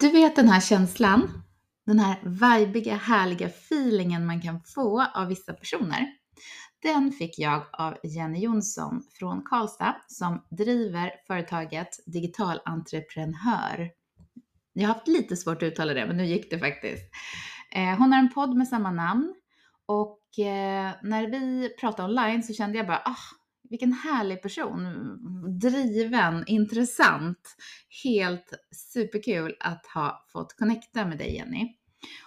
Du vet den här känslan? Den här vibiga, härliga feelingen man kan få av vissa personer. Den fick jag av Jenny Jonsson från Karlstad som driver företaget Digital Entreprenör. Jag har haft lite svårt att uttala det, men nu gick det faktiskt. Eh, hon har en podd med samma namn och eh, när vi pratade online så kände jag bara, ah, vilken härlig person. Driven, intressant. Helt superkul att ha fått connecta med dig Jenny.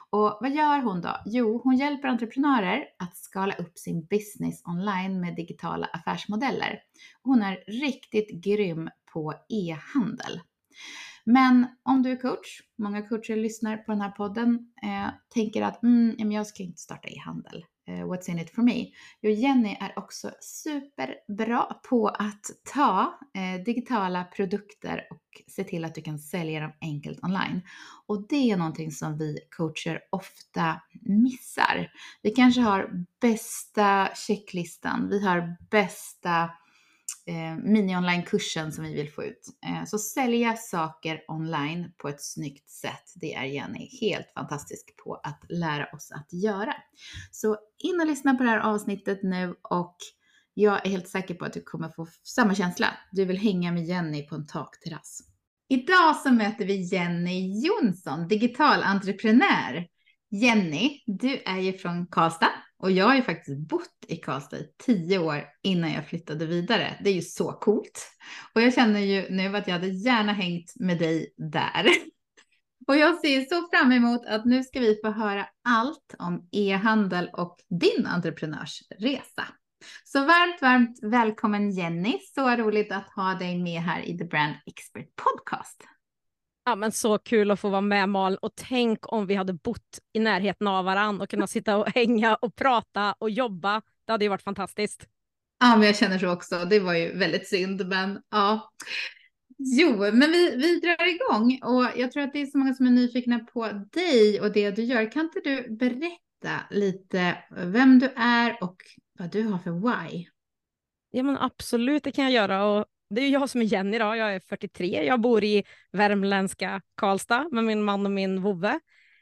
Och vad gör hon då? Jo, hon hjälper entreprenörer att skala upp sin business online med digitala affärsmodeller. Hon är riktigt grym på e-handel. Men om du är coach, många coacher lyssnar på den här podden, eh, tänker att mm, jag ska inte starta e-handel. Eh, what's in it for me? Jo, Jenny är också superbra på att ta eh, digitala produkter och se till att du kan sälja dem enkelt online. Och det är någonting som vi coacher ofta missar. Vi kanske har bästa checklistan, vi har bästa eh, mini-online-kursen som vi vill få ut. Eh, så sälja saker online på ett snyggt sätt, det är Jenny helt fantastisk på att lära oss att göra. Så in och lyssna på det här avsnittet nu och jag är helt säker på att du kommer få samma känsla. Du vill hänga med Jenny på en takterrass. Idag så möter vi Jenny Jonsson, digital entreprenör. Jenny, du är ju från Karlstad och jag har ju faktiskt bott i Karlstad i tio år innan jag flyttade vidare. Det är ju så coolt. Och jag känner ju nu att jag hade gärna hängt med dig där. Och jag ser så fram emot att nu ska vi få höra allt om e-handel och din entreprenörsresa. Så varmt, varmt välkommen Jenny. Så roligt att ha dig med här i The Brand Expert Podcast. Ja, men så kul att få vara med Mal och tänk om vi hade bott i närheten av varandra och kunnat sitta och hänga och prata och jobba. Det hade ju varit fantastiskt. Ja, men jag känner så också. Det var ju väldigt synd, men ja. Jo, men vi, vi drar igång och jag tror att det är så många som är nyfikna på dig och det du gör. Kan inte du berätta lite vem du är och vad du har för why? Ja, men absolut, det kan jag göra och det är jag som är Jenny då, jag är 43, jag bor i värmländska Karlstad med min man och min vovve.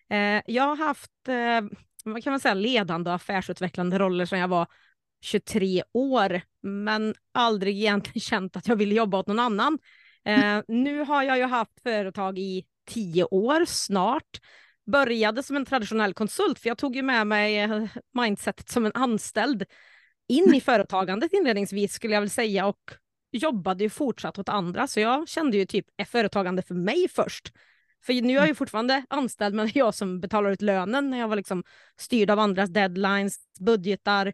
Eh, jag har haft, eh, vad kan man säga, ledande och affärsutvecklande roller sedan jag var 23 år, men aldrig egentligen känt att jag ville jobba åt någon annan. Eh, nu har jag ju haft företag i tio år snart. Började som en traditionell konsult, för jag tog ju med mig eh, mindsetet som en anställd in i företagandet inledningsvis skulle jag väl säga och jobbade ju fortsatt åt andra, så jag kände ju typ, är företagande för mig först? För nu är jag ju fortfarande anställd, men det är jag som betalar ut lönen när jag var liksom styrd av andras deadlines, budgetar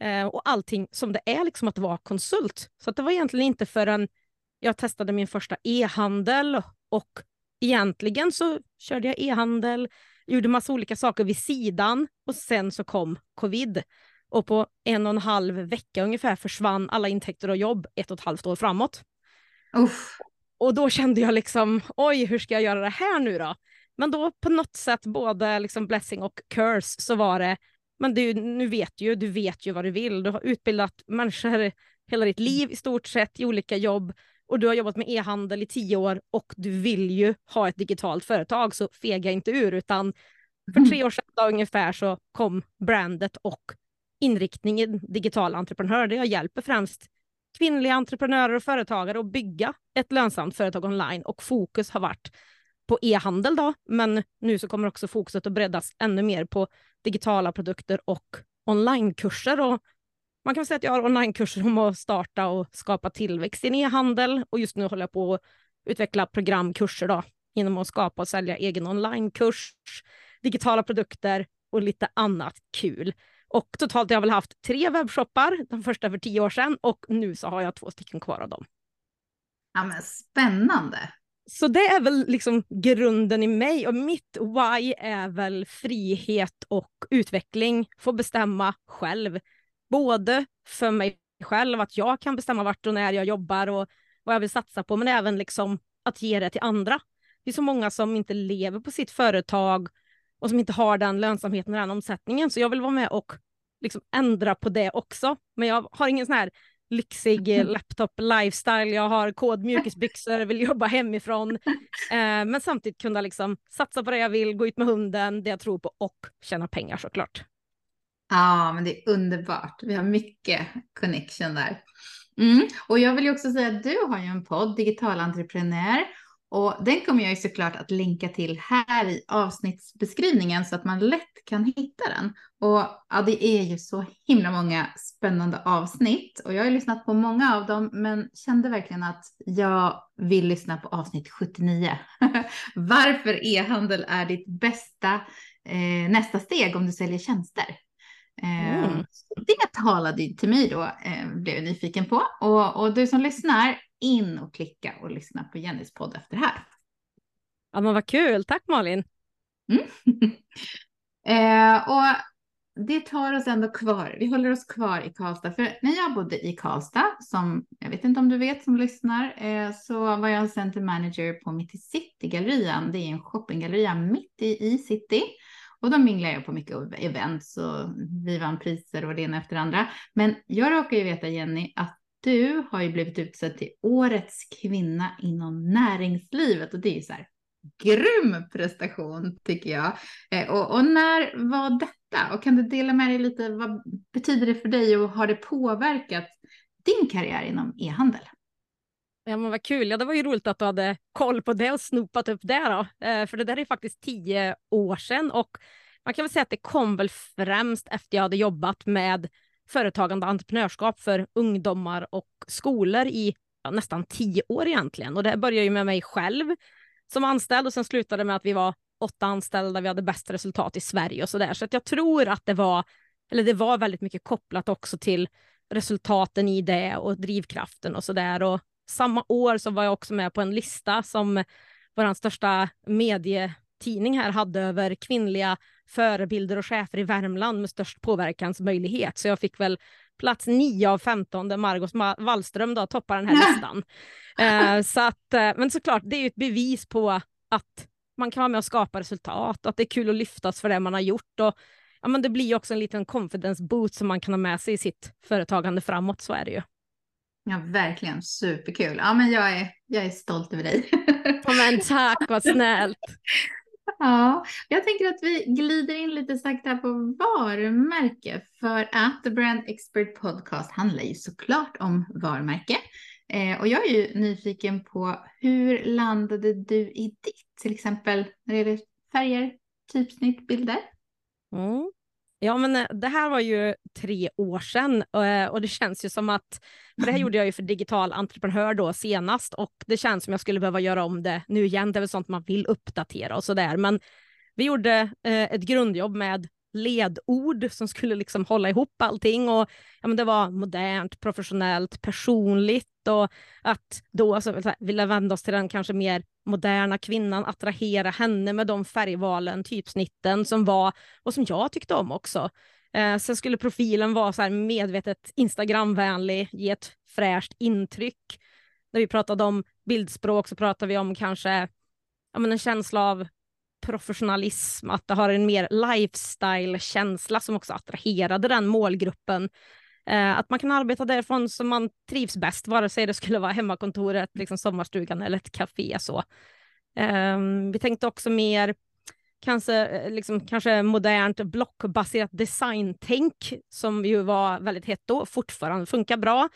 eh, och allting som det är liksom att vara konsult. Så det var egentligen inte förrän jag testade min första e-handel och egentligen så körde jag e-handel, gjorde massa olika saker vid sidan och sen så kom covid. Och på en och en halv vecka ungefär försvann alla intäkter och jobb ett och ett halvt år framåt. Uff. Och då kände jag liksom, oj, hur ska jag göra det här nu då? Men då på något sätt, både liksom blessing och curse, så var det, men du, nu vet ju, du vet ju vad du vill. Du har utbildat människor hela ditt liv i stort sett i olika jobb och du har jobbat med e-handel i tio år och du vill ju ha ett digitalt företag, så fega inte ur, utan för tre år sedan ungefär så kom brandet och inriktningen digital entreprenör där jag hjälper främst kvinnliga entreprenörer och företagare att bygga ett lönsamt företag online och fokus har varit på e-handel då, men nu så kommer också fokuset att breddas ännu mer på digitala produkter och onlinekurser. Och man kan säga att jag har onlinekurser om att starta och skapa tillväxt i e-handel och just nu håller jag på att utveckla programkurser då, genom att skapa och sälja egen onlinekurs, digitala produkter och lite annat kul. Och totalt har jag väl haft tre webbshoppar, den första för tio år sedan och nu så har jag två stycken kvar av dem. Ja, men spännande. Så det är väl liksom grunden i mig och mitt why är väl frihet och utveckling. Få bestämma själv. Både för mig själv, att jag kan bestämma vart och när jag jobbar och vad jag vill satsa på, men även liksom att ge det till andra. Det är så många som inte lever på sitt företag och som inte har den lönsamheten och den omsättningen, så jag vill vara med och liksom ändra på det också. Men jag har ingen sån här lyxig mm. laptop lifestyle, jag har kod mjukisbyxor, vill jobba hemifrån. Eh, men samtidigt kunna liksom satsa på det jag vill, gå ut med hunden, det jag tror på och tjäna pengar såklart. Ja, men det är underbart. Vi har mycket connection där. Mm. Och jag vill ju också säga att du har ju en podd, Digital entreprenör, och den kommer jag ju såklart att länka till här i avsnittsbeskrivningen så att man lätt kan hitta den. Och ja, det är ju så himla många spännande avsnitt och jag har lyssnat på många av dem men kände verkligen att jag vill lyssna på avsnitt 79. Varför e-handel är ditt bästa eh, nästa steg om du säljer tjänster. Eh, mm. Det talade till mig då, eh, blev jag nyfiken på. Och, och du som lyssnar, in och klicka och lyssna på Jennys podd efter det här. Ja, men vad kul. Tack Malin. Mm. eh, och det tar oss ändå kvar. Vi håller oss kvar i Karlstad. För när jag bodde i Karlstad, som jag vet inte om du vet som lyssnar, eh, så var jag center manager på Mitt i City-gallerian. Det är en shoppinggalleria mitt i, i city. Och då minglar jag på mycket events och vi vann priser och det ena efter andra. Men jag råkar ju veta Jenny att du har ju blivit utsedd till årets kvinna inom näringslivet och det är ju så här grym prestation tycker jag. Eh, och, och, när var detta? Och kan du dela med dig lite, vad betyder det för dig och har det påverkat din karriär inom e-handel? Ja men vad kul, ja det var ju roligt att du hade koll på det och snopat upp det då. Eh, för det där är faktiskt tio år sedan och man kan väl säga att det kom väl främst efter jag hade jobbat med företagande och entreprenörskap för ungdomar och skolor i ja, nästan tio år egentligen. Och det började ju med mig själv som anställd och sen slutade med att vi var åtta anställda, vi hade bäst resultat i Sverige och så där. Så att jag tror att det var, eller det var väldigt mycket kopplat också till resultaten i det och drivkraften och så där. Och samma år så var jag också med på en lista som vår största medie medietidning här hade över kvinnliga förebilder och chefer i Värmland med störst påverkansmöjlighet. Så jag fick väl plats 9 av 15 där Margot Wallström då toppar den här listan. eh, så att, eh, men såklart, det är ju ett bevis på att man kan vara med och skapa resultat och att det är kul att lyftas för det man har gjort. Och, ja, men det blir ju också en liten confidence boost som man kan ha med sig i sitt företagande framåt, så är det ju. Ja, verkligen superkul. Ja, men jag är, jag är stolt över dig. Ja, men tack, vad snällt. Ja, jag tänker att vi glider in lite sakta på varumärke för att The Brand Expert Podcast handlar ju såklart om varumärke. Eh, och jag är ju nyfiken på hur landade du i ditt, till exempel när det gäller färger, typsnitt, bilder? Mm. Ja, men eh, det här var ju tre år sedan eh, och det känns ju som att, för det här gjorde jag ju för digital entreprenör då senast och det känns som jag skulle behöva göra om det nu igen. Det är väl sånt man vill uppdatera och så där. Men vi gjorde eh, ett grundjobb med ledord som skulle liksom hålla ihop allting. Och, ja, men det var modernt, professionellt, personligt och att då alltså, vilja vända oss till den kanske mer moderna kvinnan, attrahera henne med de färgvalen, typsnitten som var och som jag tyckte om också. Eh, sen skulle profilen vara så medvetet Instagramvänlig, ge ett fräscht intryck. När vi pratade om bildspråk så pratade vi om kanske ja, men en känsla av professionalism, att det har en mer lifestyle-känsla som också attraherade den målgruppen. Eh, att man kan arbeta därifrån som man trivs bäst, vare sig det skulle vara hemmakontoret, liksom sommarstugan eller ett café. Så. Eh, vi tänkte också mer kanske, eh, liksom, kanske modernt blockbaserat designtänk som ju var väldigt hett då, fortfarande funkar bra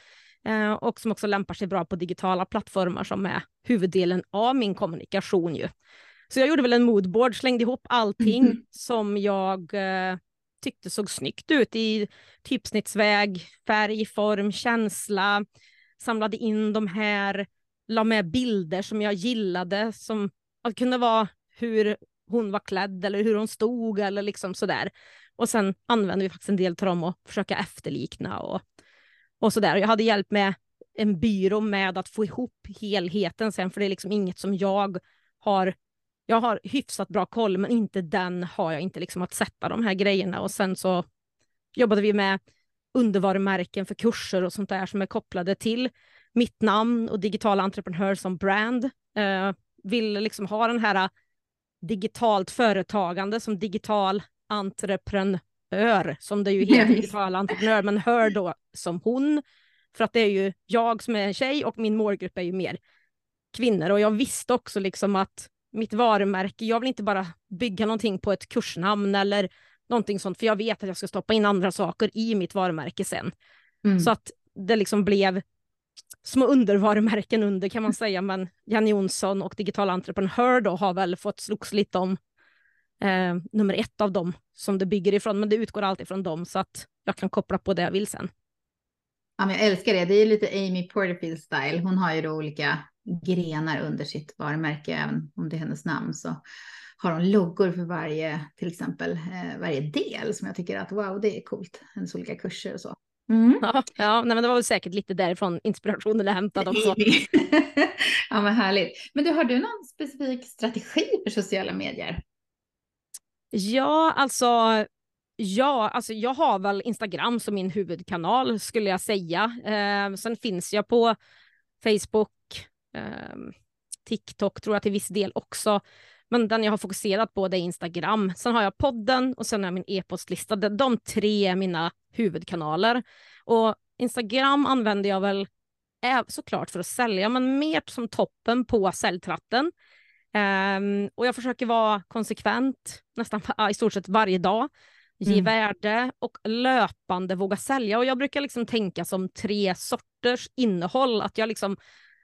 eh, och som också lämpar sig bra på digitala plattformar som är huvuddelen av min kommunikation. Ju. Så jag gjorde väl en moodboard, slängde ihop allting mm. som jag eh, tyckte såg snyggt ut i typsnittsväg, färg, form, känsla. Samlade in de här, la med bilder som jag gillade som att kunde vara hur hon var klädd eller hur hon stod eller liksom sådär. Och sen använde vi faktiskt en del av dem och försöka efterlikna och, och sådär. Jag hade hjälp med en byrå med att få ihop helheten sen, för det är liksom inget som jag har jag har hyfsat bra koll, men inte den har jag inte liksom att sätta de här grejerna. Och sen så jobbade vi med undervarumärken för kurser och sånt där som är kopplade till mitt namn och digital entreprenör som brand. Eh, vill liksom ha den här digitalt företagande som digital entreprenör, som det ju heter, digital entreprenör, men hör då som hon. För att det är ju jag som är en tjej och min målgrupp är ju mer kvinnor. Och jag visste också liksom att mitt varumärke, jag vill inte bara bygga någonting på ett kursnamn eller någonting sånt, för jag vet att jag ska stoppa in andra saker i mitt varumärke sen. Mm. Så att det liksom blev små undervarumärken under kan man säga, men Janne Jonsson och Digital Entreprenör då har väl fått slogs lite om eh, nummer ett av dem som det bygger ifrån, men det utgår alltid från dem så att jag kan koppla på det jag vill sen. Ja, men jag älskar det. Det är lite Amy Porterfield style. Hon har ju då olika grenar under sitt varumärke, även om det är hennes namn så har hon loggor för varje, till exempel eh, varje del som jag tycker att wow, det är coolt. Hennes olika kurser och så. Mm. Ja, ja nej, men det var väl säkert lite därifrån inspirationen är hämtad också. ja, men härligt. Men du, har du någon specifik strategi för sociala medier? Ja, alltså Ja, alltså jag har väl Instagram som min huvudkanal skulle jag säga. Eh, sen finns jag på Facebook, eh, TikTok tror jag till viss del också. Men den jag har fokuserat på det är Instagram. Sen har jag podden och sen har jag min e-postlista. De tre är mina huvudkanaler. Och Instagram använder jag väl såklart för att sälja, men mer som toppen på säljtratten. Um, och jag försöker vara konsekvent nästan i stort sett varje dag. Ge mm. värde och löpande våga sälja. Och jag brukar liksom tänka som tre sorters innehåll. Att jag liksom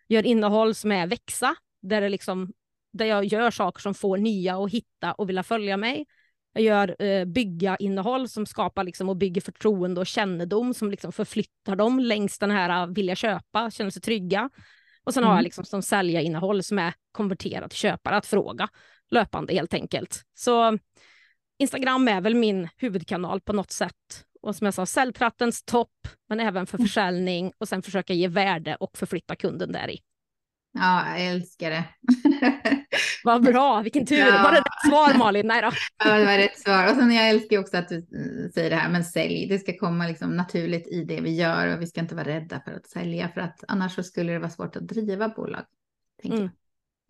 gör innehåll som är växa, där, det liksom, där jag gör saker som får nya att hitta och vilja följa mig. Jag gör eh, bygga innehåll som skapar liksom, och bygger förtroende och kännedom som liksom förflyttar dem längs den här äh, vilja köpa, känna sig trygga. Och sen mm. har jag mm. liksom som sälja innehåll som är konverterat till köpare att fråga löpande helt enkelt. Så Instagram är väl min huvudkanal på något sätt. Och som jag sa, säljtrattens topp, men även för mm. försäljning och sen försöka ge värde och förflytta kunden där i. Ja, jag älskar det. Vad bra, vilken tur. Ja. Var det rätt svar Malin? Nej då. Ja, det var rätt svar. Och sen jag älskar också att du eh, säger det här, men sälj. Det ska komma liksom naturligt i det vi gör och vi ska inte vara rädda för att sälja, för att annars så skulle det vara svårt att driva bolag. Mm.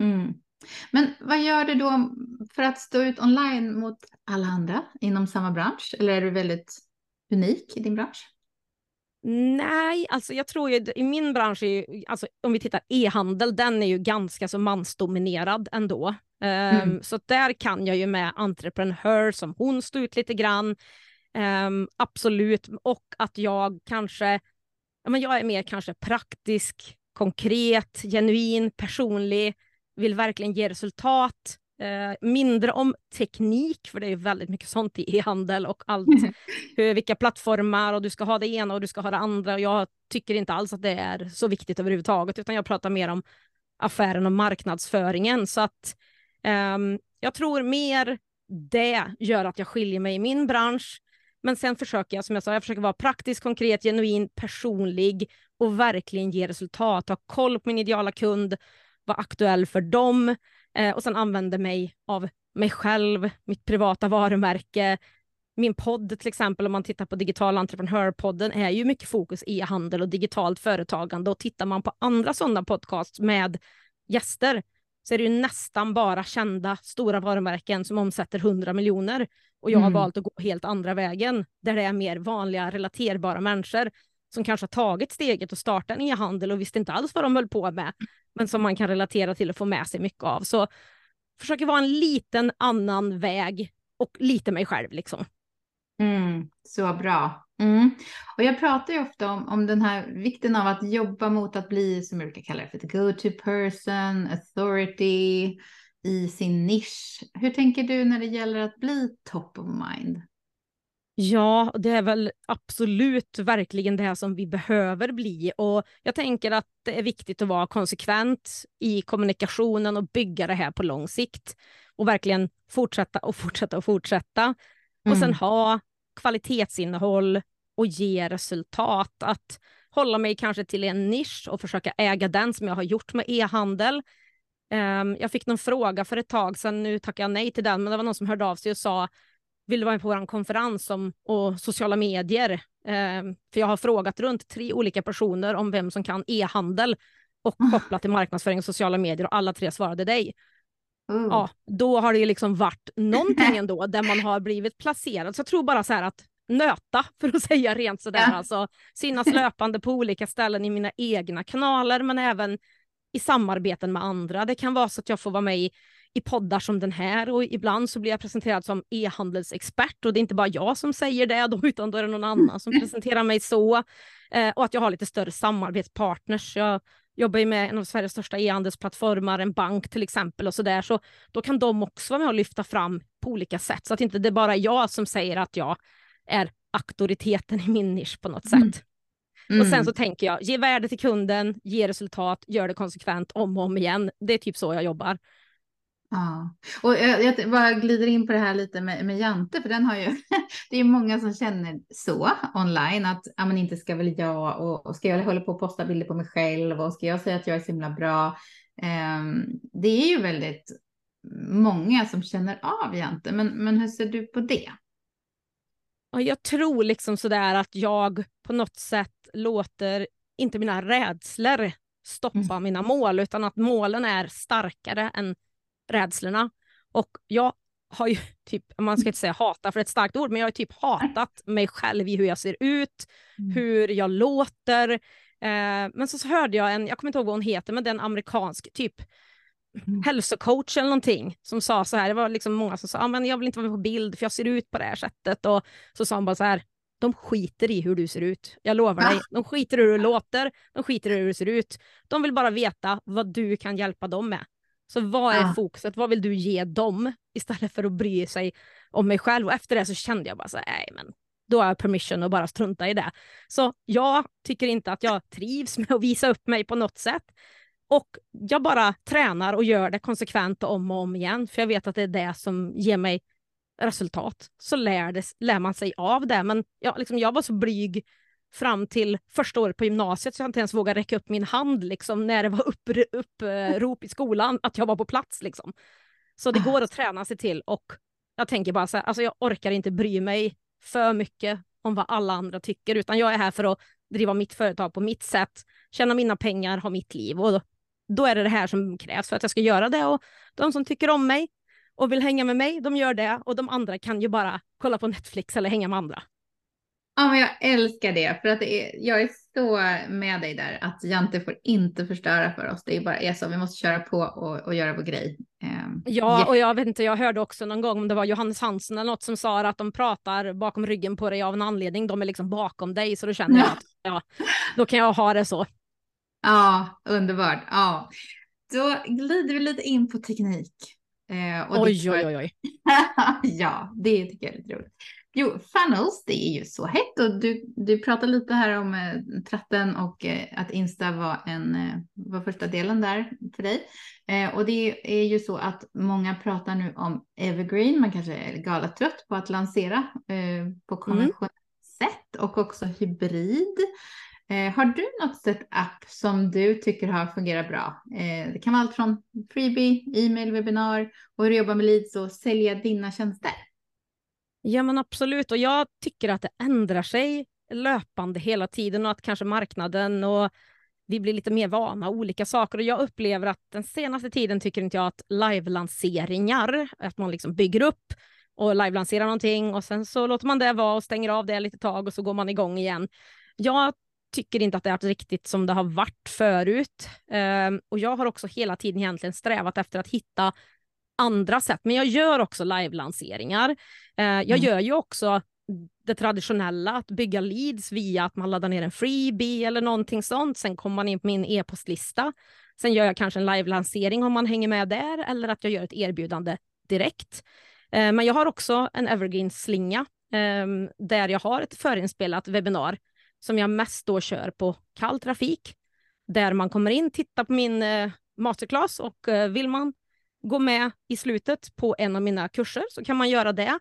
Mm. Men vad gör du då för att stå ut online mot alla andra inom samma bransch? Eller är du väldigt unik i din bransch? Nej, alltså jag tror ju i min bransch, är ju, alltså om vi tittar e-handel, den är ju ganska så mansdominerad ändå. Mm. Um, så där kan jag ju med entreprenör som hon stå ut lite grann. Um, absolut, och att jag kanske, ja, men jag är mer kanske praktisk, konkret, genuin, personlig, vill verkligen ge resultat. Eh, mindre om teknik, för det är väldigt mycket sånt i e-handel och allt. Hur, vilka plattformar och du ska ha det ena och du ska ha det andra. Jag tycker inte alls att det är så viktigt överhuvudtaget, utan jag pratar mer om affären och marknadsföringen. Så att eh, jag tror mer det gör att jag skiljer mig i min bransch. Men sen försöker jag, som jag sa, jag försöker vara praktisk, konkret, genuin, personlig och verkligen ge resultat, ha koll på min ideala kund, vara aktuell för dem eh, och sen använde mig av mig själv, mitt privata varumärke. Min podd till exempel, om man tittar på Digital Entreprenörpodden, är ju mycket fokus e-handel och digitalt företagande och tittar man på andra sådana podcasts med gäster så är det ju nästan bara kända stora varumärken som omsätter 100 miljoner. Och jag har mm. valt att gå helt andra vägen, där det är mer vanliga relaterbara människor som kanske har tagit steget och startat en e-handel och visste inte alls vad de höll på med, men som man kan relatera till och få med sig mycket av. Så försöker vara en liten annan väg och lite mig själv liksom. Mm, så bra. Mm. Och jag pratar ju ofta om, om den här vikten av att jobba mot att bli, som jag brukar kalla det för, the go-to person, authority i sin nisch. Hur tänker du när det gäller att bli top of mind? Ja, det är väl absolut verkligen det här som vi behöver bli och jag tänker att det är viktigt att vara konsekvent i kommunikationen och bygga det här på lång sikt och verkligen fortsätta och fortsätta och fortsätta mm. och sen mm. ha kvalitetsinnehåll och ge resultat. Att hålla mig kanske till en nisch och försöka äga den som jag har gjort med e-handel. Um, jag fick någon fråga för ett tag sedan, nu tackar jag nej till den, men det var någon som hörde av sig och sa vill du vara med på vår konferens om och sociala medier? Um, för jag har frågat runt tre olika personer om vem som kan e-handel och kopplat till marknadsföring och sociala medier och alla tre svarade dig. Mm. Ja, då har det liksom varit någonting ändå där man har blivit placerad. Så jag tror bara så här att nöta, för att säga rent sådär. Ja. Alltså, synas löpande på olika ställen i mina egna kanaler, men även i samarbeten med andra. Det kan vara så att jag får vara med i, i poddar som den här och ibland så blir jag presenterad som e-handelsexpert och det är inte bara jag som säger det då, utan då är det någon annan som presenterar mig så. Eh, och att jag har lite större samarbetspartners. Jag jobbar ju med en av Sveriges största e-handelsplattformar, en bank till exempel och så där. Så då kan de också vara med och lyfta fram på olika sätt så att inte det är bara jag som säger att jag är auktoriteten i min nisch på något mm. sätt. Mm. Och sen så tänker jag, ge värde till kunden, ge resultat, gör det konsekvent om och om igen. Det är typ så jag jobbar. Ja, och jag, jag bara glider in på det här lite med, med Jante, för den har ju, det är många som känner så online, att ja, men inte ska väl jag, och, och ska jag hålla på och posta bilder på mig själv, och ska jag säga att jag är så himla bra. Um, det är ju väldigt många som känner av Jante, men, men hur ser du på det? Jag tror liksom sådär att jag på något sätt låter inte mina rädslor stoppa mm. mina mål, utan att målen är starkare än rädslorna. Och jag har ju typ, man ska inte säga hata för ett starkt ord, men jag har typ hatat mig själv i hur jag ser ut, mm. hur jag låter. Eh, men så, så hörde jag en, jag kommer inte ihåg vad hon heter, men den amerikansk typ mm. hälsocoach eller någonting som sa så här, det var liksom många som sa, ah, men jag vill inte vara med på bild för jag ser ut på det här sättet. Och så sa hon bara så här, de skiter i hur du ser ut. Jag lovar dig. De skiter i hur du låter, de skiter i hur du ser ut. De vill bara veta vad du kan hjälpa dem med. Så vad är fokuset? Vad vill du ge dem? Istället för att bry sig om mig själv. Och efter det så kände jag bara så här, nej men då har jag permission att bara strunta i det. Så jag tycker inte att jag trivs med att visa upp mig på något sätt. Och jag bara tränar och gör det konsekvent och om och om igen, för jag vet att det är det som ger mig resultat. Så lär, det, lär man sig av det. Men jag, liksom, jag var så blyg fram till första året på gymnasiet så jag inte ens vågade räcka upp min hand liksom, när det var upprop upp, i skolan att jag var på plats. Liksom. Så det går att träna sig till och jag tänker bara så här, alltså jag orkar inte bry mig för mycket om vad alla andra tycker, utan jag är här för att driva mitt företag på mitt sätt, tjäna mina pengar, ha mitt liv och då, då är det det här som krävs för att jag ska göra det och de som tycker om mig och vill hänga med mig, de gör det och de andra kan ju bara kolla på Netflix eller hänga med andra. Ja, men jag älskar det för att det är, jag är så med dig där att Jante får inte förstöra för oss. Det är bara är så. Vi måste köra på och, och göra vår grej. Um, ja, och jag vet inte, jag hörde också någon gång om det var Johannes Hansen eller något som sa att de pratar bakom ryggen på dig av en anledning. De är liksom bakom dig, så då känner jag att ja, då kan jag ha det så. Ja, underbart. Ja, då glider vi lite in på teknik. Eh, oj, oj, oj, oj. ja, det tycker jag är lite roligt. Jo, funnels, det är ju så hett och du, du pratade lite här om eh, tratten och eh, att Insta var, en, eh, var första delen där för dig. Eh, och det är ju så att många pratar nu om evergreen, man kanske är galet på att lansera eh, på mm. konventionellt mm. sätt och också hybrid. Eh, har du något setup som du tycker har fungerat bra? det kan vara allt från freebie, e-mail, webbinar och hur du jobbar med leads och sälja dina tjänster. Ja men absolut och jag tycker att det ändrar sig löpande hela tiden och att kanske marknaden och vi blir lite mer vana olika saker och jag upplever att den senaste tiden tycker inte jag att live-lanseringar, att man liksom bygger upp och live-lanserar någonting och sen så låter man det vara och stänger av det lite tag och så går man igång igen. Jag tycker inte att det är riktigt som det har varit förut. Ehm, och jag har också hela tiden egentligen strävat efter att hitta andra sätt. Men jag gör också live-lanseringar. Eh, jag mm. gör ju också det traditionella, att bygga leads via att man laddar ner en freebie eller någonting sånt. Sen kommer man in på min e-postlista. Sen gör jag kanske en live-lansering om man hänger med där eller att jag gör ett erbjudande direkt. Eh, men jag har också en evergreen-slinga eh, där jag har ett förinspelat webbinar som jag mest då kör på kall trafik. Där man kommer in, tittar på min eh, masterclass och vill man gå med i slutet på en av mina kurser så kan man göra det.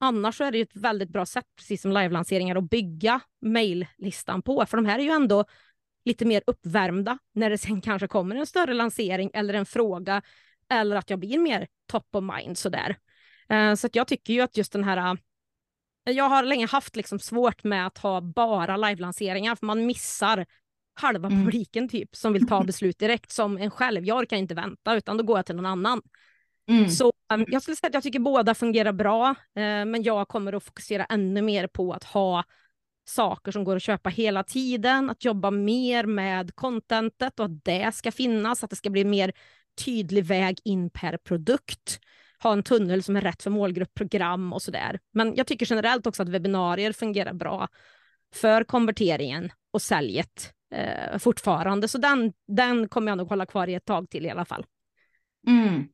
annars så är det ett väldigt bra sätt, precis som live-lanseringar, att bygga mejllistan på. För de här är ju ändå lite mer uppvärmda när det sen kanske kommer en större lansering eller en fråga eller att jag blir mer top of mind sådär. Eh, så att jag tycker ju att just den här eh, jag har länge haft liksom svårt med att ha bara live-lanseringar för man missar halva mm. publiken typ som vill ta beslut direkt som en själv. Jag orkar inte vänta utan då går jag till någon annan. Mm. Så um, jag skulle säga att jag tycker båda fungerar bra, uh, men jag kommer att fokusera ännu mer på att ha saker som går att köpa hela tiden, att jobba mer med contentet och att det ska finnas, att det ska bli mer tydlig väg in per produkt, ha en tunnel som är rätt för målgrupp, program och sådär. Men jag tycker generellt också att webbinarier fungerar bra för konverteringen och säljet eh, fortfarande. Så den, den kommer jag nog hålla kvar i ett tag till i alla fall. Mm.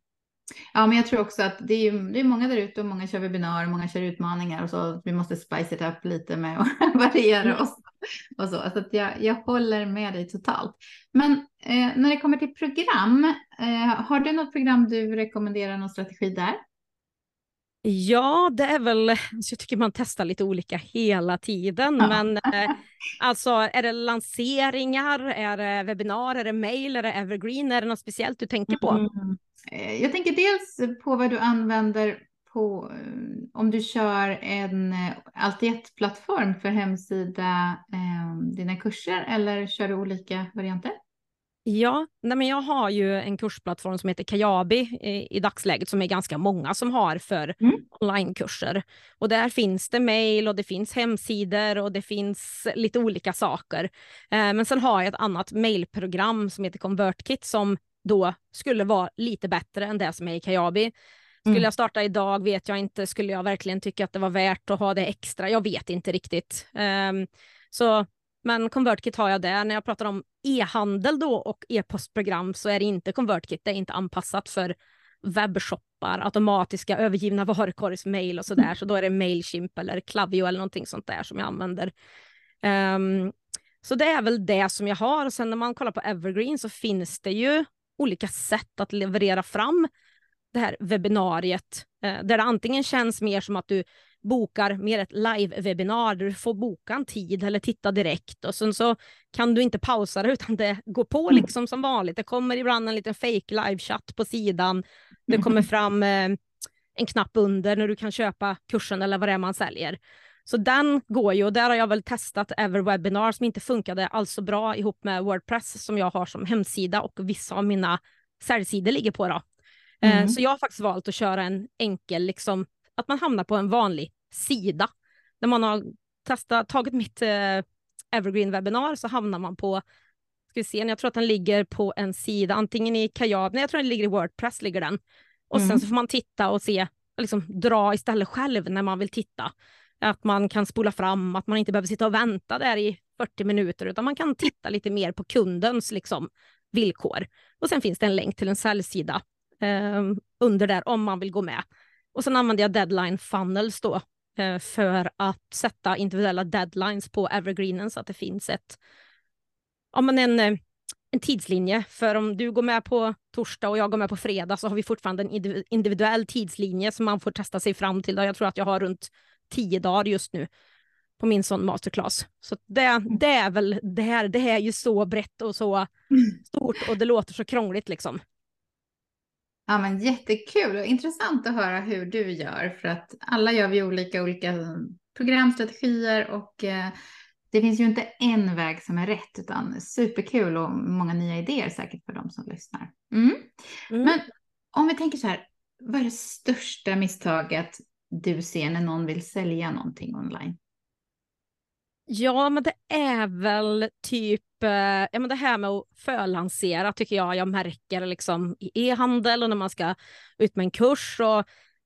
Ja, men jag tror också att det är, det är många där ute och många kör webbinar, många kör utmaningar och så. Vi måste spice it up lite med att variera mm. oss och så. Så att jag, jag håller med dig totalt. Men eh, när det kommer till program, eh, har du något program du rekommenderar, någon strategi där? Ja, det är väl, alltså jag tycker man testar lite olika hela tiden, ja. men eh, alltså är det lanseringar, är det webbinar, är det mail, är det evergreen, är det något speciellt du tänker på? Mm. Eh, jag tänker dels på vad du använder på, eh, om du kör en eh, allt i ett-plattform för hemsida, eh, dina kurser, eller kör du olika varianter? Ja, nej men jag har ju en kursplattform som heter Kajabi i, i dagsläget som är ganska många som har för mm. onlinekurser. Och där finns det mejl och det finns hemsidor och det finns lite olika saker. Eh, men sen har jag ett annat mejlprogram som heter ConvertKit som då skulle vara lite bättre än det som är i Kajabi. Skulle mm. jag starta idag vet jag inte. Skulle jag verkligen tycka att det var värt att ha det extra? Jag vet inte riktigt. Um, så, men ConvertKit har jag där. När jag pratar om e-handel då och e-postprogram så är det inte ConvertKit. Det är inte anpassat för webbshoppar, automatiska övergivna varukorgsmail och sådär. Mm. Så då är det Mailchimp eller Klaviyo eller någonting sånt där som jag använder. Um, så det är väl det som jag har. Och sen när man kollar på Evergreen så finns det ju olika sätt att leverera fram det här webbinariet, eh, där det antingen känns mer som att du bokar mer ett live-webbinar där du får boka en tid eller titta direkt och sen så kan du inte pausa det utan det går på mm. liksom som vanligt. Det kommer ibland en liten fake live-chatt på sidan. Det kommer fram eh, en knapp under när du kan köpa kursen eller vad det är man säljer. Så den går ju och där har jag väl testat Everwebinar som inte funkade alls så bra ihop med Wordpress som jag har som hemsida och vissa av mina säljsidor ligger på. Då. Eh, mm. Så jag har faktiskt valt att köra en enkel, liksom, att man hamnar på en vanlig sida. När man har testat, tagit mitt eh, Evergreen webbinar så hamnar man på, ska vi se, jag tror att den ligger på en sida, antingen i Kajab, nej jag tror den ligger i Wordpress, ligger den. Och mm. sen så får man titta och se, liksom dra istället själv när man vill titta. Att man kan spola fram, att man inte behöver sitta och vänta där i 40 minuter, utan man kan titta lite mer på kundens liksom, villkor. Och sen finns det en länk till en säljsida eh, under där om man vill gå med. Och sen använder jag deadline funnels då eh, för att sätta individuella deadlines på evergreenen så att det finns ett, ja, men en, eh, en tidslinje. För om du går med på torsdag och jag går med på fredag så har vi fortfarande en individuell tidslinje som man får testa sig fram till. Jag tror att jag har runt tio dagar just nu på min sån masterclass. Så det, det är väl det här, det här är ju så brett och så stort och det låter så krångligt liksom. Ja, men jättekul och intressant att höra hur du gör för att alla gör vi olika, olika programstrategier och eh, det finns ju inte en väg som är rätt utan superkul och många nya idéer säkert för de som lyssnar. Mm. Mm. Men om vi tänker så här, vad är det största misstaget du ser när någon vill sälja någonting online? Ja, men det är väl typ eh, ja, men det här med att förlansera tycker jag jag märker liksom i e-handel och när man ska ut med en kurs och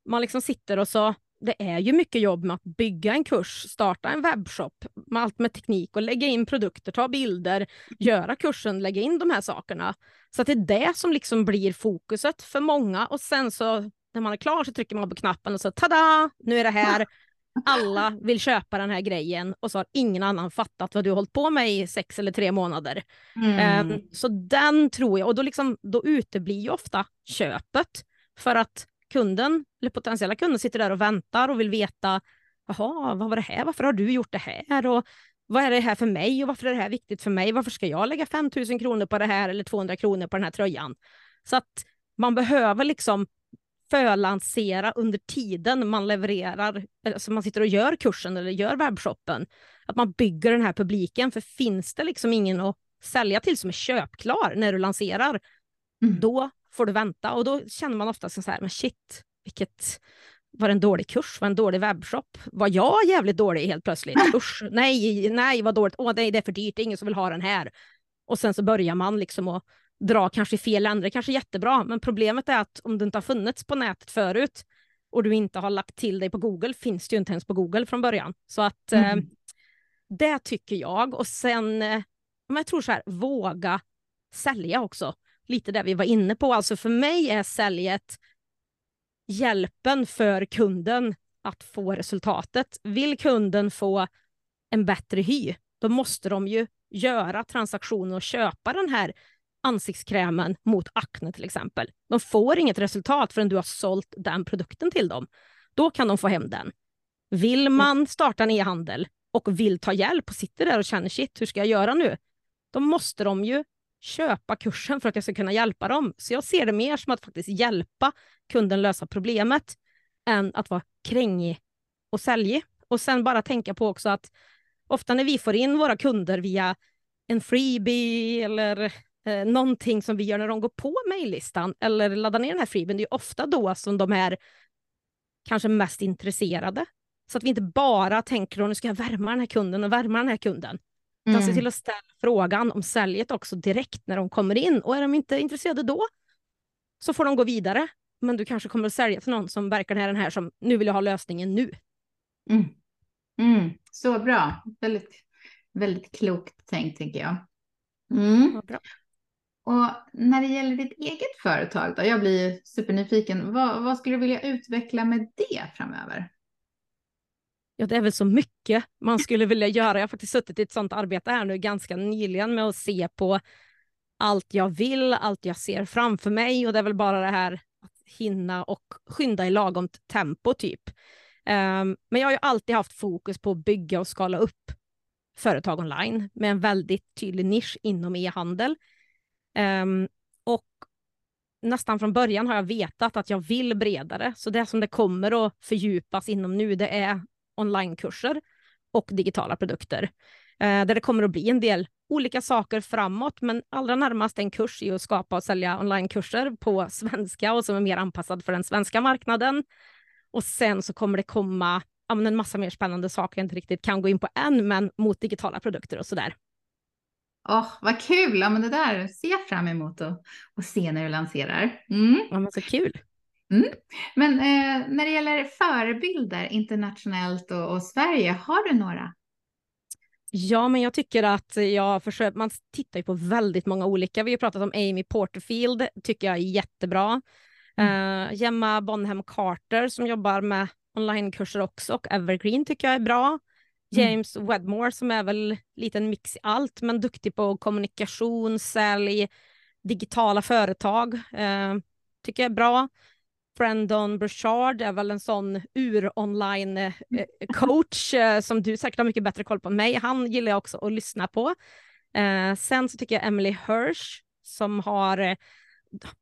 man liksom sitter och så det är ju mycket jobb med att bygga en kurs, starta en webbshop med allt med teknik och lägga in produkter, ta bilder, göra kursen, lägga in de här sakerna. Så att det är det som liksom blir fokuset för många och sen så när man är klar så trycker man på knappen och så tada, nu är det här. Alla vill köpa den här grejen och så har ingen annan fattat vad du har hållit på med i sex eller tre månader. Mm. Um, så den tror jag, och då, liksom, då uteblir ju ofta köpet för att kunden eller potentiella kunden sitter där och väntar och vill veta Jaha, vad var det här? Varför har du gjort det här? Och vad är det här för mig och varför är det här viktigt för mig? Varför ska jag lägga 5 000 kronor på det här eller 200 kronor på den här tröjan? Så att man behöver liksom förlansera under tiden man levererar, alltså man sitter och gör kursen eller gör webbshoppen. Att man bygger den här publiken, för finns det liksom ingen att sälja till som är köpklar när du lanserar, mm. då får du vänta och då känner man ofta så här, men shit, vilket var en dålig kurs, var en dålig webbshop? Var jag jävligt dålig helt plötsligt? Usch, nej, nej, vad dåligt, åh nej, det är för dyrt, det är ingen som vill ha den här. Och sen så börjar man liksom att dra kanske fel ände, kanske jättebra, men problemet är att om du inte har funnits på nätet förut och du inte har lagt till dig på Google, finns det ju inte ens på Google från början. Så att mm. eh, det tycker jag. Och sen, eh, jag tror så här, våga sälja också. Lite det vi var inne på. Alltså för mig är säljet hjälpen för kunden att få resultatet. Vill kunden få en bättre hy, då måste de ju göra transaktionen och köpa den här ansiktskrämen mot akne till exempel. De får inget resultat förrän du har sålt den produkten till dem. Då kan de få hem den. Vill man starta en e-handel och vill ta hjälp och sitter där och känner shit, hur ska jag göra nu? Då måste de ju köpa kursen för att jag ska kunna hjälpa dem. Så jag ser det mer som att faktiskt hjälpa kunden lösa problemet än att vara krängig och säljig. Och sen bara tänka på också att ofta när vi får in våra kunder via en freebie eller eh, någonting som vi gör när de går på mejllistan eller laddar ner den här freebien, det är ofta då som de är kanske mest intresserade. Så att vi inte bara tänker att nu ska jag värma den här kunden och värma den här kunden. Mm. Ta sig till att ställa frågan om säljet också direkt när de kommer in och är de inte intresserade då så får de gå vidare. Men du kanske kommer att sälja till någon som verkar den här som nu vill jag ha lösningen nu. Mm. Mm. Så bra. Väldigt, väldigt klokt tänkt tänker jag. Mm. Ja, bra. Och när det gäller ditt eget företag då? Jag blir supernyfiken. Vad, vad skulle du vilja utveckla med det framöver? Ja, det är väl så mycket man skulle vilja göra. Jag har faktiskt suttit i ett sådant arbete här nu ganska nyligen med att se på allt jag vill, allt jag ser framför mig och det är väl bara det här att hinna och skynda i lagom tempo typ. Um, men jag har ju alltid haft fokus på att bygga och skala upp företag online med en väldigt tydlig nisch inom e-handel. Um, och nästan från början har jag vetat att jag vill bredare, så det som det kommer att fördjupas inom nu, det är onlinekurser och digitala produkter. Eh, där det kommer att bli en del olika saker framåt, men allra närmast en kurs i att skapa och sälja onlinekurser på svenska och som är mer anpassad för den svenska marknaden. Och sen så kommer det komma ja, en massa mer spännande saker jag inte riktigt kan gå in på än, men mot digitala produkter och sådär. Åh, oh, vad kul! Ja, men det där ser jag fram emot att, att se när du lanserar. Mm. Ja, men så kul! Mm. Men eh, när det gäller förebilder internationellt och, och, Sverige, har du några? Ja, men jag tycker att jag försöker, man tittar ju på väldigt många olika. Vi har pratat om Amy Porterfield, tycker jag är jättebra. Mm. Uh, Gemma Bonham Carter som jobbar med onlinekurser också och Evergreen tycker jag är bra. Mm. James mm. Wedmore som är väl liten mix i allt men duktig på kommunikation, sälj, digitala företag. Uh, tycker jag är bra. Brandon Burchard är väl en sån ur-online-coach eh, eh, som du säkert har mycket bättre koll på än mig. Han gillar jag också att lyssna på. Eh, sen så tycker jag Emily Hirsch som har,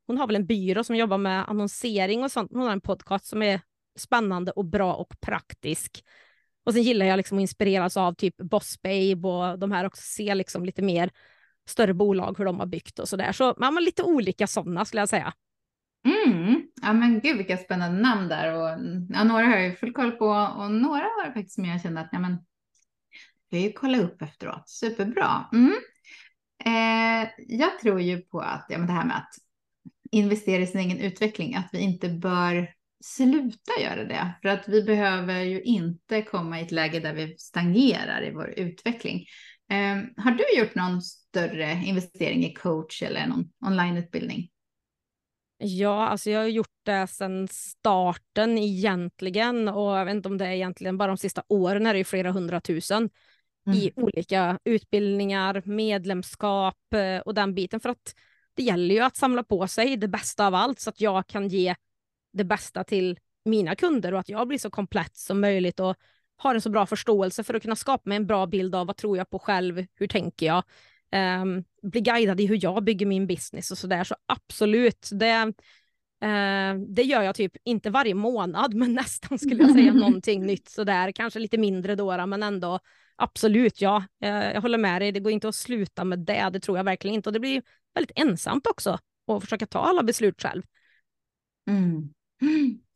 hon har väl en byrå som jobbar med annonsering och sånt. Hon har en podcast som är spännande och bra och praktisk. Och sen gillar jag liksom att inspireras av typ Boss Babe och de här också, se liksom lite mer större bolag, hur de har byggt och sådär. Så ja, men lite olika sådana skulle jag säga. Mm. Ja men gud vilka spännande namn där och ja, några har jag full koll på och några har jag faktiskt som jag kände att ja, men, jag ju kolla upp efteråt. Superbra. Mm. Eh, jag tror ju på att ja, men det här med att investera i sin egen utveckling, att vi inte bör sluta göra det. För att vi behöver ju inte komma i ett läge där vi stagnerar i vår utveckling. Eh, har du gjort någon större investering i coach eller någon onlineutbildning? Ja, alltså jag har gjort det sedan starten egentligen och jag vet inte om det är egentligen bara de sista åren är det ju flera hundratusen mm. i olika utbildningar, medlemskap eh, och den biten för att det gäller ju att samla på sig det bästa av allt så att jag kan ge det bästa till mina kunder och att jag blir så komplett som möjligt och har en så bra förståelse för att kunna skapa mig en bra bild av vad tror jag på själv, hur tänker jag, um, bli guidad i hur jag bygger min business och sådär. Så absolut, det, uh, det gör jag typ inte varje månad, men nästan skulle jag säga någonting nytt sådär. Kanske lite mindre då, men ändå absolut, ja. Uh, jag håller med dig, det går inte att sluta med det, det tror jag verkligen inte. Och det blir väldigt ensamt också att försöka ta alla beslut själv. Mm.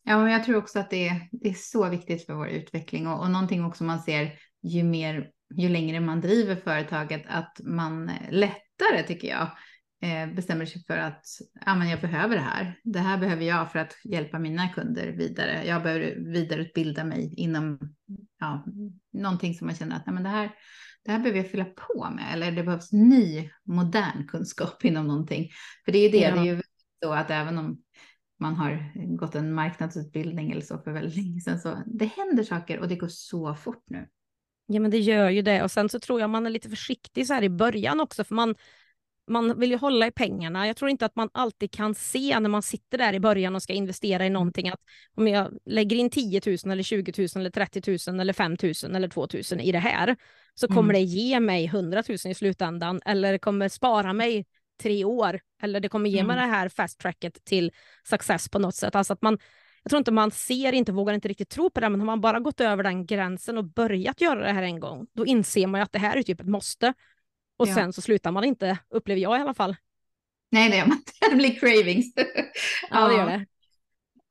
Ja, men jag tror också att det är, det är så viktigt för vår utveckling och, och någonting också man ser ju mer, ju längre man driver företaget, att man lättare tycker jag eh, bestämmer sig för att ja, men jag behöver det här. Det här behöver jag för att hjälpa mina kunder vidare. Jag behöver vidareutbilda mig inom ja, någonting som man känner att men det, här, det här behöver jag fylla på med eller det behövs ny modern kunskap inom någonting. För det är det, ja. det är ju så att även om man har gått en marknadsutbildning eller så för väldigt länge sedan. Så det händer saker och det går så fort nu. Ja, men det gör ju det. Och sen så tror jag man är lite försiktig så här i början också, för man, man vill ju hålla i pengarna. Jag tror inte att man alltid kan se när man sitter där i början och ska investera i någonting att om jag lägger in 10 000 eller 20 000 eller 30 000 eller 5 000 eller 2 000 i det här så kommer mm. det ge mig 100 000 i slutändan eller kommer spara mig tre år eller det kommer ge mig mm. det här fast tracket till success på något sätt. Alltså att man, jag tror inte man ser, inte vågar inte riktigt tro på det, men har man bara gått över den gränsen och börjat göra det här en gång, då inser man ju att det här är typ ett måste. Och ja. sen så slutar man inte, upplever jag i alla fall. Nej, det gör man inte. Det blir cravings. ja, det gör det.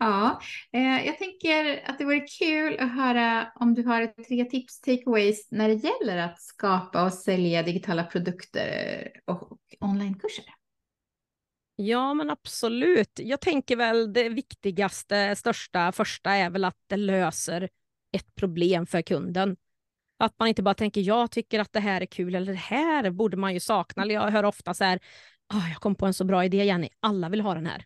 Ja, eh, jag tänker att det vore kul att höra om du har tre tips, takeaways när det gäller att skapa och sälja digitala produkter eh, och onlinekurser. Ja, men absolut. Jag tänker väl det viktigaste, största, första är väl att det löser ett problem för kunden. Att man inte bara tänker jag tycker att det här är kul eller det här borde man ju sakna. Jag hör ofta så här, oh, jag kom på en så bra idé Jenny, alla vill ha den här.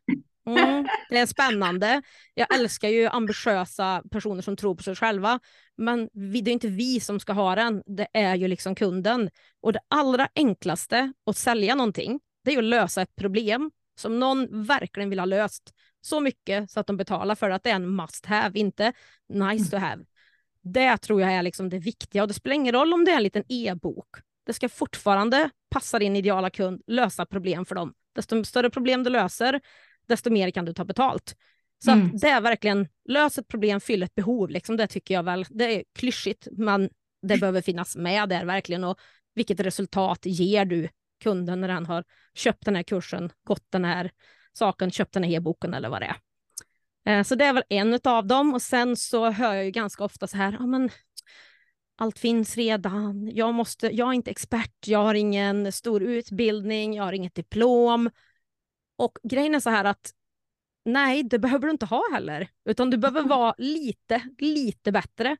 Mm, det är spännande. Jag älskar ju ambitiösa personer som tror på sig själva. Men det är inte vi som ska ha den, det är ju liksom kunden. Och det allra enklaste att sälja någonting, det är att lösa ett problem som någon verkligen vill ha löst så mycket så att de betalar för att det är en must have, inte nice to have. Det tror jag är liksom det viktiga och det spelar ingen roll om det är en liten e-bok. Det ska fortfarande passa din ideala kund, lösa problem för dem. Desto större problem du löser, desto mer kan du ta betalt. Så mm. att det är verkligen, lös ett problem, fyll ett behov. Liksom. Det tycker jag väl, det är klyschigt, men det behöver finnas med där verkligen. Och vilket resultat ger du kunden när den har köpt den här kursen, gått den här saken, köpt den här e-boken eller vad det är. Eh, så det är väl en av dem och sen så hör jag ju ganska ofta så här, ja men allt finns redan, jag, måste, jag är inte expert, jag har ingen stor utbildning, jag har inget diplom. Och grejen är så här att nej, det behöver du inte ha heller, utan du behöver vara lite, lite bättre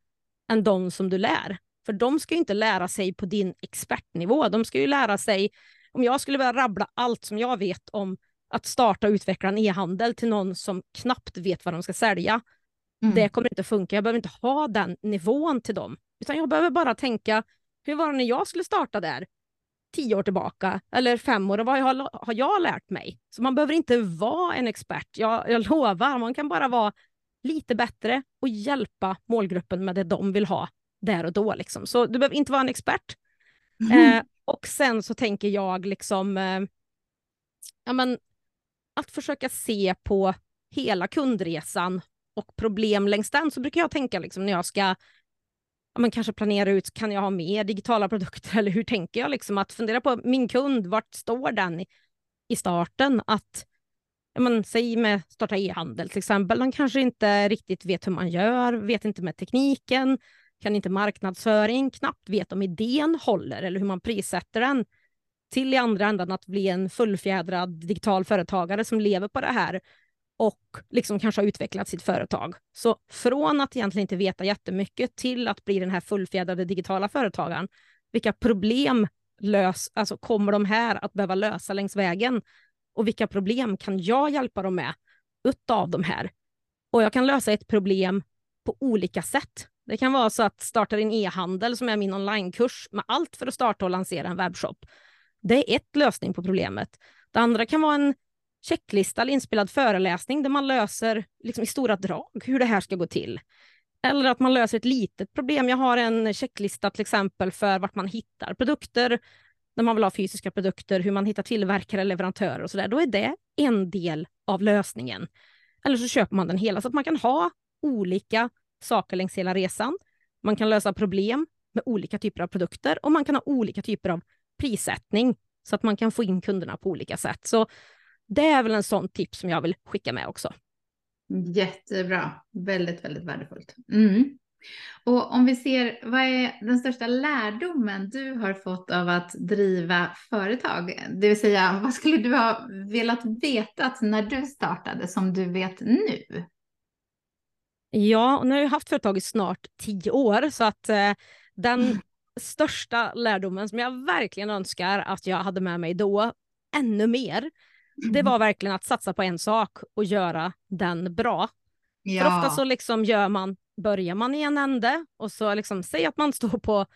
än de som du lär. För de ska ju inte lära sig på din expertnivå. De ska ju lära sig, om jag skulle börja rabbla allt som jag vet om att starta och utveckla en e-handel till någon som knappt vet vad de ska sälja. Mm. Det kommer inte funka. Jag behöver inte ha den nivån till dem. Utan jag behöver bara tänka, hur var det när jag skulle starta där? Tio år tillbaka eller fem år och vad har, har jag lärt mig? Så man behöver inte vara en expert. Jag, jag lovar, man kan bara vara lite bättre och hjälpa målgruppen med det de vill ha där och då. Liksom. Så du behöver inte vara en expert. Mm. Eh, och sen så tänker jag liksom, eh, ja, men, att försöka se på hela kundresan och problem längs den, så brukar jag tänka liksom, när jag ska men kanske planera ut, kan jag ha mer digitala produkter eller hur tänker jag? Liksom, att fundera på min kund, vart står den i, i starten? Att ja, men, säg med starta e-handel till exempel, de kanske inte riktigt vet hur man gör, vet inte med tekniken, kan inte marknadsföring, knappt vet om idén håller eller hur man prissätter den, till i andra änden att bli en fullfjädrad digital företagare som lever på det här och liksom kanske har utvecklat sitt företag. Så från att egentligen inte veta jättemycket till att bli den här fullfjädrade digitala företagaren, vilka problem lös, alltså kommer de här att behöva lösa längs vägen? Och vilka problem kan jag hjälpa dem med utav de här? Och jag kan lösa ett problem på olika sätt. Det kan vara så att starta din e-handel som är min onlinekurs med allt för att starta och lansera en webbshop. Det är ett lösning på problemet. Det andra kan vara en checklista eller inspelad föreläsning där man löser liksom, i stora drag hur det här ska gå till. Eller att man löser ett litet problem. Jag har en checklista till exempel för vart man hittar produkter, när man vill ha fysiska produkter, hur man hittar tillverkare, leverantörer och sådär. Då är det en del av lösningen. Eller så köper man den hela så att man kan ha olika saker längs hela resan. Man kan lösa problem med olika typer av produkter och man kan ha olika typer av prissättning så att man kan få in kunderna på olika sätt. Så det är väl en sån tips som jag vill skicka med också. Jättebra, väldigt, väldigt värdefullt. Mm. Och om vi ser, vad är den största lärdomen du har fått av att driva företag? Det vill säga, vad skulle du ha velat veta när du startade som du vet nu? Ja, och nu har jag haft företag i snart tio år så att eh, den mm. största lärdomen som jag verkligen önskar att jag hade med mig då, ännu mer, det var verkligen att satsa på en sak och göra den bra. Ja. För ofta så liksom gör man, börjar man i en ände och så liksom, säg att man står på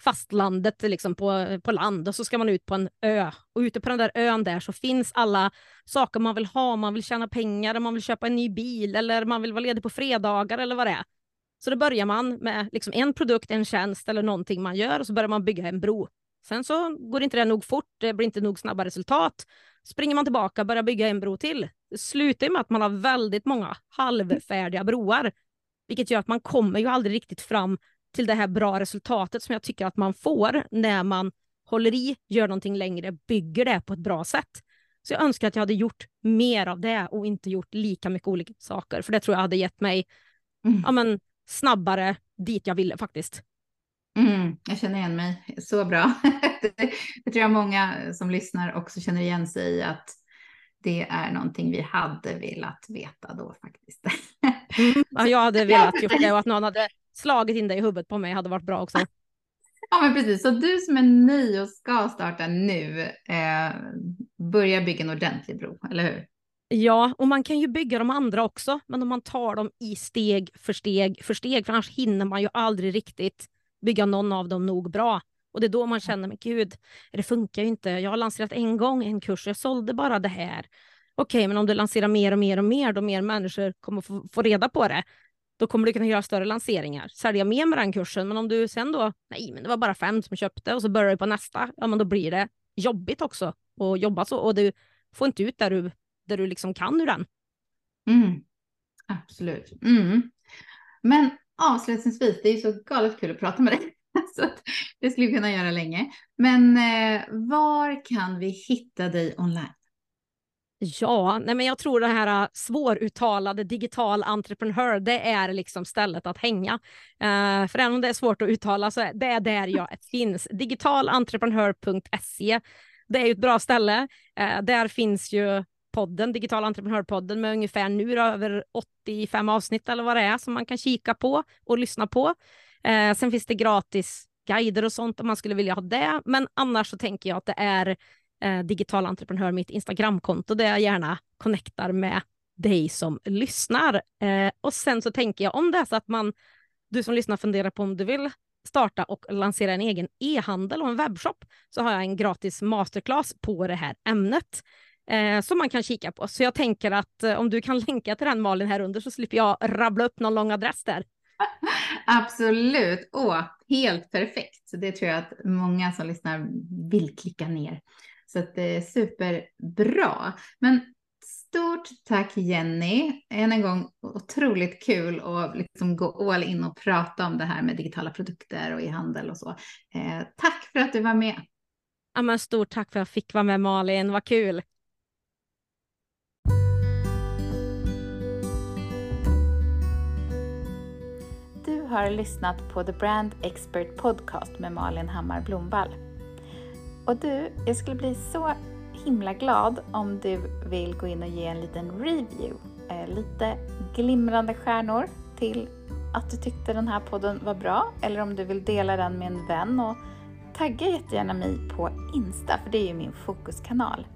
fastlandet liksom på, på land och så ska man ut på en ö. Och ute på den där ön där så finns alla saker man vill ha. Man vill tjäna pengar, man vill köpa en ny bil eller man vill vara ledig på fredagar eller vad det är. Så då börjar man med liksom en produkt, en tjänst eller någonting man gör och så börjar man bygga en bro. Sen så går inte det nog fort, det blir inte nog snabba resultat. Springer man tillbaka och börjar bygga en bro till. Det slutar med att man har väldigt många halvfärdiga broar. Vilket gör att man kommer ju aldrig riktigt fram till det här bra resultatet som jag tycker att man får när man håller i, gör någonting längre, bygger det på ett bra sätt. Så jag önskar att jag hade gjort mer av det och inte gjort lika mycket olika saker. För det tror jag hade gett mig mm. ja, men, snabbare dit jag ville faktiskt. Mm, jag känner igen mig så bra. det, tror jag många som lyssnar också känner igen sig i att det är någonting vi hade velat veta då faktiskt. mm, ja, jag hade velat gjort det och att någon hade slagit in det i huvudet på mig hade varit bra också. Ja, men precis. Så du som är ny och ska starta nu, eh, börja bygga en ordentlig bro, eller hur? Ja, och man kan ju bygga de andra också, men om man tar dem i steg för steg för steg, för annars hinner man ju aldrig riktigt bygga någon av dem nog bra. Och det är då man känner, men gud, det funkar ju inte. Jag har lanserat en gång en kurs, jag sålde bara det här. Okej, men om du lanserar mer och mer och mer, då mer människor kommer få, få reda på det. Då kommer du kunna göra större lanseringar, sälja mer med den kursen. Men om du sen då, nej, men det var bara fem som köpte och så börjar du på nästa, ja, men då blir det jobbigt också att jobba så och du får inte ut där du, där du liksom kan ur den. Mm. Absolut. Mm. Men avslutningsvis, det är så galet kul att prata med dig. Så det skulle vi kunna göra länge. Men eh, var kan vi hitta dig online? Ja, nej men jag tror det här äh, svåruttalade digital entreprenör, det är liksom stället att hänga. Uh, för även om det är svårt att uttala så är det är där jag finns. Digitalentreprenör.se. Det är ju ett bra ställe. Uh, där finns ju podden, Digital entreprenörpodden med ungefär nu över 85 avsnitt eller vad det är som man kan kika på och lyssna på. Eh, sen finns det gratis guider och sånt om man skulle vilja ha det. Men annars så tänker jag att det är eh, digital entreprenör, mitt Instagramkonto där jag gärna connectar med dig som lyssnar. Eh, och sen så tänker jag om det är så att man, du som lyssnar funderar på om du vill starta och lansera en egen e-handel och en webbshop så har jag en gratis masterclass på det här ämnet eh, som man kan kika på. Så jag tänker att eh, om du kan länka till den Malin här under så slipper jag rabbla upp någon lång adress där. Absolut. Åh, helt perfekt. Så det tror jag att många som lyssnar vill klicka ner. Så att det är superbra. Men stort tack Jenny. Än en gång otroligt kul att liksom gå all in och prata om det här med digitala produkter och e-handel och så. Eh, tack för att du var med. Ja, men stort tack för att jag fick vara med Malin, vad kul. Har lyssnat på The Brand Expert Podcast med Malin Hammar Blomvall. Och du, jag skulle bli så himla glad om du vill gå in och ge en liten review. Eh, lite glimrande stjärnor till att du tyckte den här podden var bra eller om du vill dela den med en vän och tagga jättegärna mig på Insta för det är ju min fokuskanal.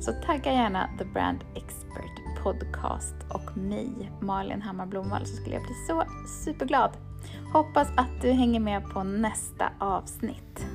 Så tagga gärna The Brand Expert Podcast och mig, Malin Hammar Blomvall, så skulle jag bli så superglad. Hoppas att du hänger med på nästa avsnitt.